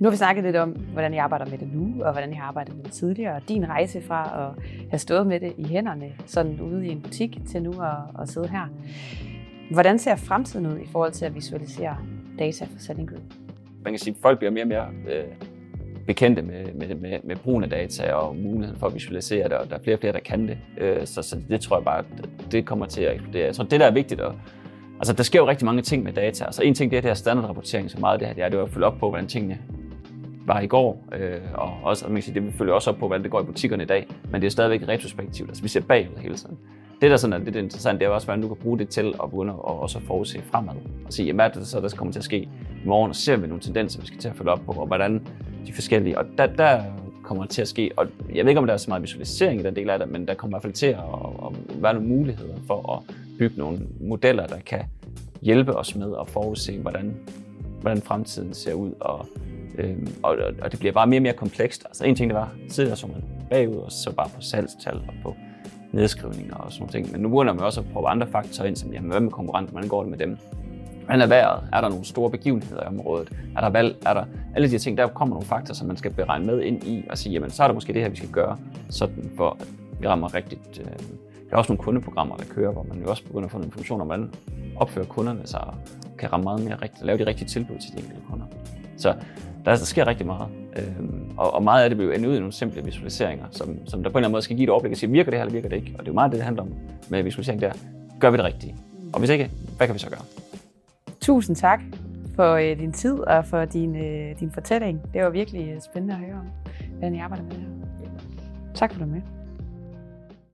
Nu har vi snakket lidt om, hvordan I arbejder med det nu, og hvordan jeg har arbejdet med det tidligere, og din rejse fra at have stået med det i hænderne, sådan ude i en butik, til nu at, at sidde her. Hvordan ser fremtiden ud i forhold til at visualisere data for Selling Group? Man kan sige, at folk bliver mere og mere øh, bekendte med, med, med, med brugen af data og muligheden for at visualisere det, og der er flere og flere, der kan det. Øh, så, så det tror jeg bare, det kommer til at eksplodere. Jeg tror, det der er vigtigt, at, altså der sker jo rigtig mange ting med data. Altså en ting, det er det her standardrapportering, så meget af det her, det er, det er at følge op på, hvordan tingene var i går, øh, og også, man kan sige, det vi følger også op på, hvordan det går i butikkerne i dag, men det er stadigvæk retrospektivt, altså vi ser bagud hele tiden. Det, der sådan er lidt interessant, det er også, hvordan du kan bruge det til at begynde at også forudse fremad, og sige, hvad er det så, der kommer til at ske i morgen, og ser vi nogle tendenser, vi skal til at følge op på, og hvordan de forskellige, og der, der kommer til at ske, og jeg ved ikke, om der er så meget visualisering i den del af det, men der kommer i hvert fald til at, at være nogle muligheder for at bygge nogle modeller, der kan hjælpe os med at forudse, hvordan, hvordan fremtiden ser ud, og Øhm, og, og det bliver bare mere og mere komplekst. Altså en ting, det var, tidligere så man bagud, og så bare på salgstal og på nedskrivninger og sådan ting. Men nu begynder man også at prøve andre faktorer ind, som jamen, hvad med konkurrenter, hvordan går det med dem? Hvordan er vejret? Er der nogle store begivenheder i området? Er der valg? Er der alle de her ting? Der kommer nogle faktorer, som man skal beregne med ind i og sige, jamen så er der måske det her, vi skal gøre, sådan for at vi rammer rigtigt. Øh, der er også nogle kundeprogrammer, der kører, hvor man jo også begynder at få nogle information om, hvordan opfører kunderne sig og kan ramme meget mere rigtigt, lave de rigtige tilbud til de enkelte kunder. Så der, der sker rigtig meget. Øhm, og, og meget af det bliver ende ud i nogle simple visualiseringer, som, som der på en eller anden måde skal give et overblik og sige, virker det her eller virker det ikke? Og det er jo meget det, det handler om med visualisering der. Gør vi det rigtige? Og hvis ikke, hvad kan vi så gøre? Tusind tak for øh, din tid og for din, øh, din fortælling. Det var virkelig øh, spændende at høre om, hvordan I arbejder med det her. Tak for at du med.